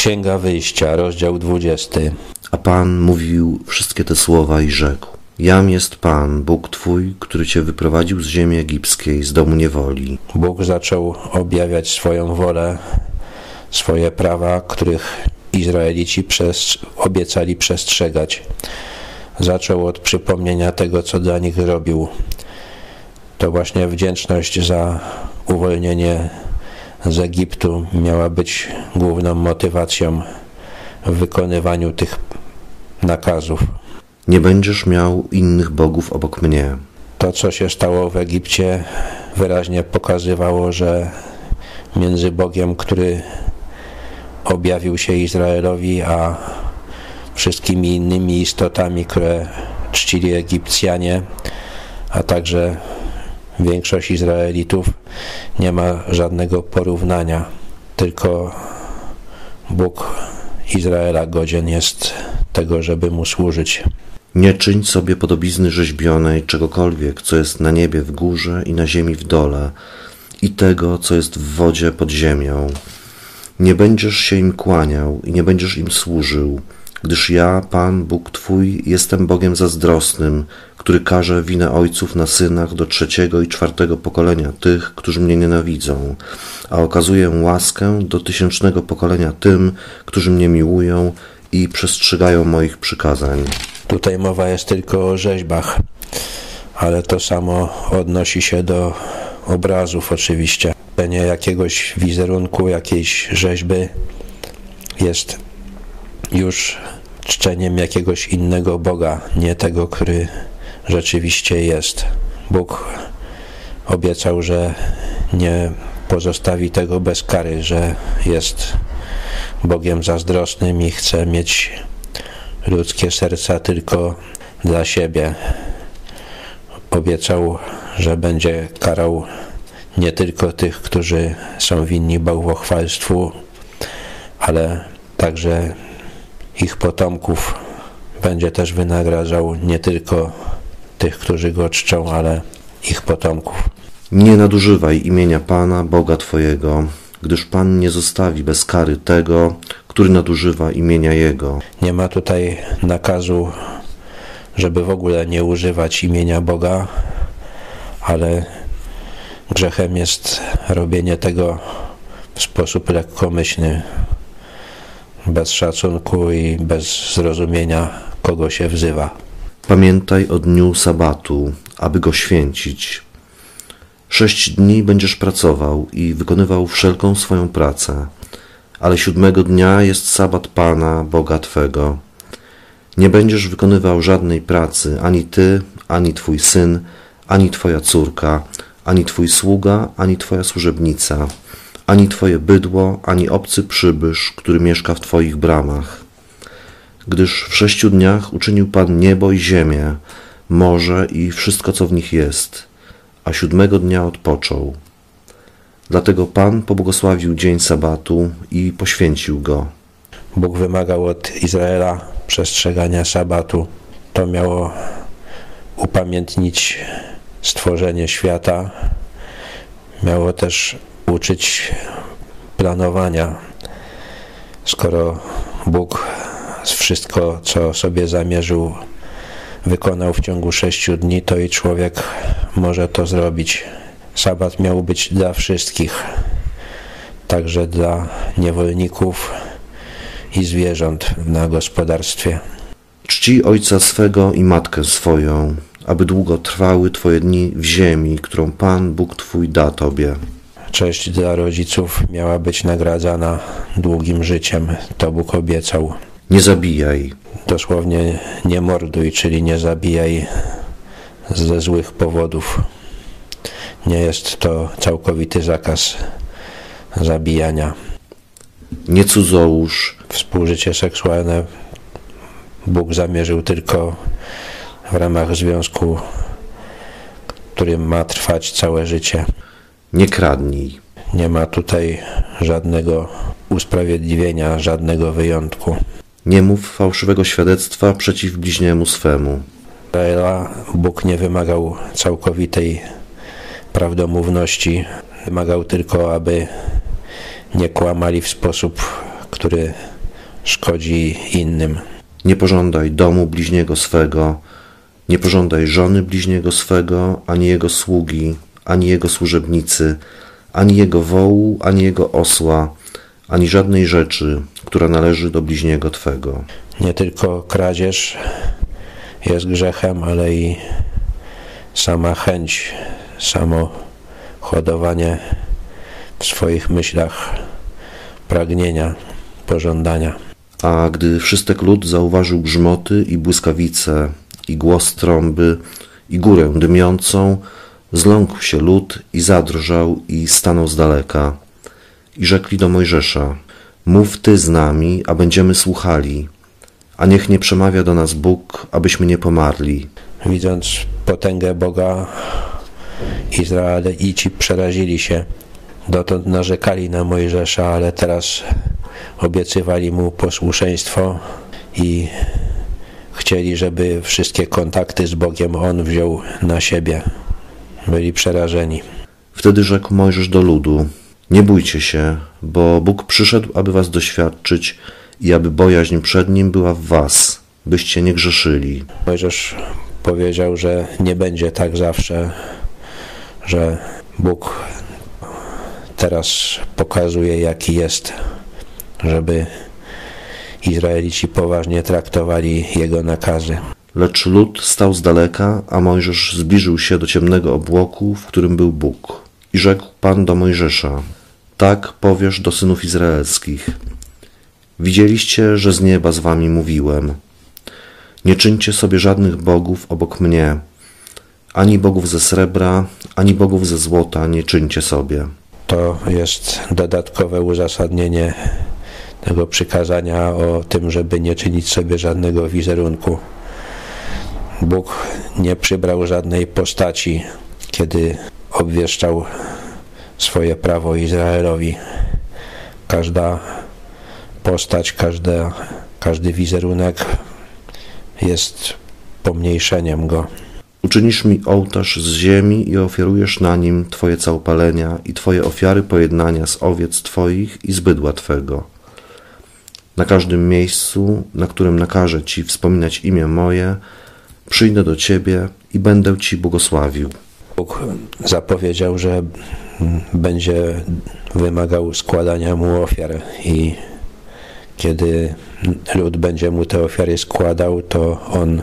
Księga Wyjścia, rozdział 20. A Pan mówił wszystkie te słowa i rzekł: Jam jest Pan, Bóg Twój, który Cię wyprowadził z ziemi egipskiej, z domu niewoli. Bóg zaczął objawiać swoją wolę, swoje prawa, których Izraelici przez, obiecali przestrzegać. Zaczął od przypomnienia tego, co dla nich zrobił. To właśnie wdzięczność za uwolnienie z Egiptu miała być główną motywacją w wykonywaniu tych nakazów. Nie będziesz miał innych bogów obok mnie. To, co się stało w Egipcie, wyraźnie pokazywało, że między Bogiem, który objawił się Izraelowi, a wszystkimi innymi istotami, które czcili Egipcjanie, a także większość Izraelitów, nie ma żadnego porównania. Tylko Bóg Izraela godzien jest tego, żeby mu służyć. Nie czyń sobie podobizny rzeźbionej czegokolwiek, co jest na niebie w górze i na ziemi w dole, i tego, co jest w wodzie pod ziemią. Nie będziesz się im kłaniał i nie będziesz im służył, gdyż ja, Pan, Bóg Twój, jestem Bogiem zazdrosnym, który każe winę ojców na synach do trzeciego i czwartego pokolenia tych, którzy mnie nienawidzą, a okazuję łaskę do tysięcznego pokolenia tym, którzy mnie miłują i przestrzegają moich przykazań. Tutaj mowa jest tylko o rzeźbach, ale to samo odnosi się do obrazów oczywiście. Nie jakiegoś wizerunku, jakiejś rzeźby jest już czczeniem jakiegoś innego Boga, nie tego, który rzeczywiście jest. Bóg obiecał, że nie pozostawi tego bez kary, że jest Bogiem zazdrosnym i chce mieć ludzkie serca tylko dla siebie. Obiecał, że będzie karał nie tylko tych, którzy są winni bałwochwalstwu, ale także ich potomków. Będzie też wynagradzał nie tylko tych, którzy go czczą, ale ich potomków. Nie nadużywaj imienia Pana, Boga Twojego, gdyż Pan nie zostawi bez kary tego, który nadużywa imienia Jego. Nie ma tutaj nakazu, żeby w ogóle nie używać imienia Boga, ale grzechem jest robienie tego w sposób lekkomyślny, bez szacunku i bez zrozumienia, kogo się wzywa. Pamiętaj o dniu sabatu, aby go święcić. Sześć dni będziesz pracował i wykonywał wszelką swoją pracę, ale siódmego dnia jest sabat Pana, Boga Twego. Nie będziesz wykonywał żadnej pracy, ani ty, ani twój syn, ani twoja córka, ani twój sługa, ani twoja służebnica, ani twoje bydło, ani obcy przybysz, który mieszka w twoich bramach. Gdyż w sześciu dniach uczynił Pan niebo i ziemię, morze i wszystko, co w nich jest, a siódmego dnia odpoczął. Dlatego Pan pobłogosławił dzień sabatu i poświęcił go. Bóg wymagał od Izraela przestrzegania sabatu. To miało upamiętnić stworzenie świata. Miało też uczyć planowania. Skoro Bóg wszystko, co sobie zamierzył, wykonał w ciągu sześciu dni, to i człowiek może to zrobić. Sabat miał być dla wszystkich, także dla niewolników i zwierząt na gospodarstwie. Czci ojca swego i matkę swoją, aby długo trwały Twoje dni w ziemi, którą Pan Bóg Twój da Tobie. Cześć dla rodziców miała być nagradzana długim życiem, to Bóg obiecał. Nie zabijaj. Dosłownie nie morduj, czyli nie zabijaj ze złych powodów. Nie jest to całkowity zakaz zabijania. Nie cudzołóż. Współżycie seksualne Bóg zamierzył tylko w ramach związku, którym ma trwać całe życie. Nie kradnij. Nie ma tutaj żadnego usprawiedliwienia, żadnego wyjątku. Nie mów fałszywego świadectwa przeciw bliźniemu swemu. Izraela Bóg nie wymagał całkowitej prawdomówności. Wymagał tylko, aby nie kłamali w sposób, który szkodzi innym. Nie pożądaj domu bliźniego swego, nie pożądaj żony bliźniego swego, ani jego sługi, ani jego służebnicy, ani jego wołu, ani jego osła, ani żadnej rzeczy, która należy do bliźniego twego. Nie tylko kradzież jest grzechem, ale i sama chęć, samo hodowanie w swoich myślach pragnienia, pożądania. A gdy wszystek lud zauważył grzmoty i błyskawice, i głos trąby, i górę dymiącą, zląkł się lud i zadrżał i stanął z daleka. I rzekli do Mojżesza, mów ty z nami, a będziemy słuchali, a niech nie przemawia do nas Bóg, abyśmy nie pomarli. Widząc potęgę Boga, Izraelici przerazili się. Dotąd narzekali na Mojżesza, ale teraz obiecywali mu posłuszeństwo i chcieli, żeby wszystkie kontakty z Bogiem on wziął na siebie. Byli przerażeni. Wtedy rzekł Mojżesz do ludu: Nie bójcie się, bo Bóg przyszedł, aby was doświadczyć i aby bojaźń przed nim była w was, byście nie grzeszyli. Mojżesz powiedział, że nie będzie tak zawsze, że Bóg teraz pokazuje, jaki jest, żeby Izraelici poważnie traktowali Jego nakazy. Lecz lud stał z daleka, a Mojżesz zbliżył się do ciemnego obłoku, w którym był Bóg. I rzekł Pan do Mojżesza: Tak powiesz do synów izraelskich. Widzieliście, że z nieba z wami mówiłem. Nie czyńcie sobie żadnych bogów obok mnie. Ani bogów ze srebra, ani bogów ze złota nie czyńcie sobie. To jest dodatkowe uzasadnienie tego przykazania o tym, żeby nie czynić sobie żadnego wizerunku. Bóg nie przybrał żadnej postaci, kiedy obwieszczał swoje prawo Izraelowi. Każda postać, każda, każdy wizerunek jest pomniejszeniem go. Uczynisz mi ołtarz z ziemi i ofiarujesz na nim Twoje całopalenia i Twoje ofiary pojednania z owiec Twoich i z bydła Twego. Na każdym miejscu, na którym nakażę Ci wspominać imię moje, przyjdę do Ciebie i będę Ci błogosławił. Bóg zapowiedział, że będzie wymagał składania mu ofiar i kiedy lud będzie mu te ofiary składał, to on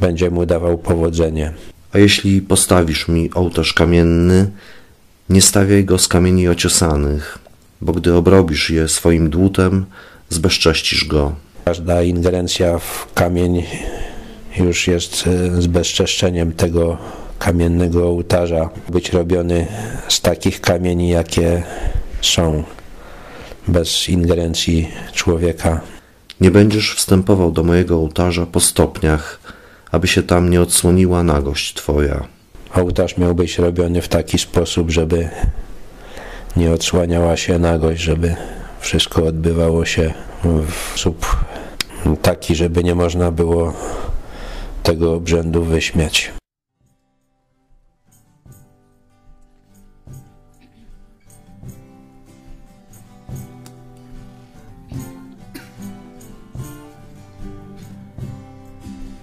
będzie mu dawał powodzenie. A jeśli postawisz mi ołtarz kamienny, nie stawiaj go z kamieni ociosanych, bo gdy obrobisz je swoim dłutem, zbezcześcisz go. Każda ingerencja w kamień już jest e, zbezczeszczeniem tego kamiennego ołtarza. Być robiony z takich kamieni, jakie są, bez ingerencji człowieka. Nie będziesz wstępował do mojego ołtarza po stopniach, aby się tam nie odsłoniła nagość Twoja. Ołtarz miał być robiony w taki sposób, żeby nie odsłaniała się nagość, żeby wszystko odbywało się w sposób taki, żeby nie można było tego obrzędu wyśmiać.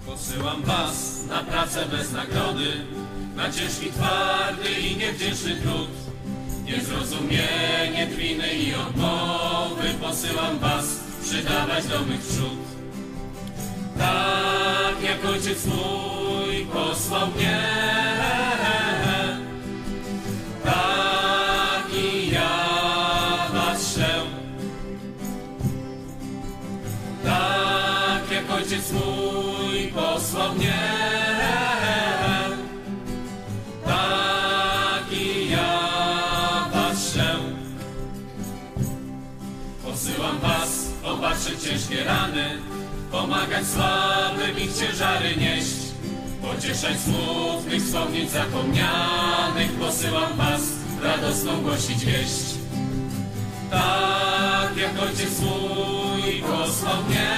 Posyłam was na pracę bez nagrody, na ciężki, twardy i niewdzięczny trud. Niezrozumienie, drwiny i odmowy posyłam was przydawać do mych przód. Tak jak ojciec mój posłał mnie, tak i ja was. Tak jak ojciec mój posłał mnie, tak i ja was. Posyłam was opatrzyć ciężkie rany, pomagać słabym ich ciężary nieść, pocieszać smutnych, wspomnieć zapomnianych. Posyłam was radosną głosić wieść. Tak jak ojciec mój posłał mnie,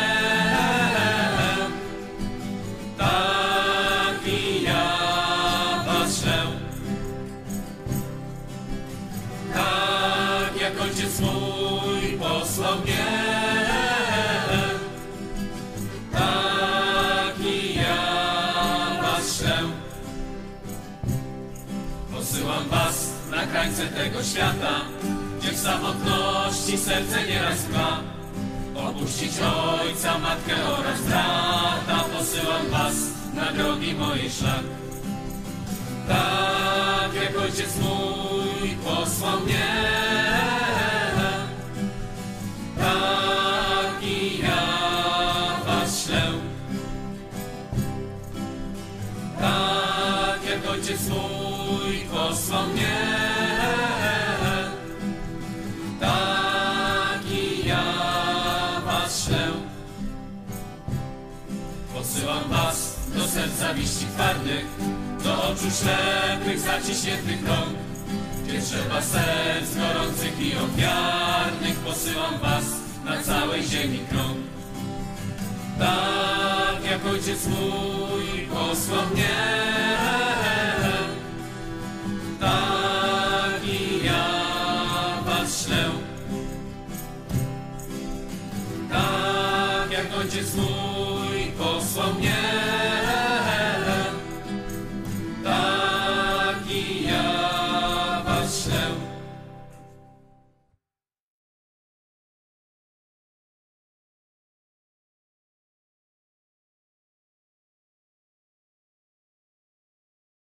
krańce tego świata, gdzie w samotności serce nieraz ma. Opuścić ojca, matkę oraz brata, posyłam was na drogi mojej szlak. Tak jak ojciec mój posłał mnie, Pośród ślepych, zaciśniętych rąk. Gdzie trzeba serc gorących i ofiarnych Posyłam was na całej ziemi krąg. Tak jak ojciec mój posłał mnie. Tak i ja was ślę. Tak jak ojciec mój posłał mnie.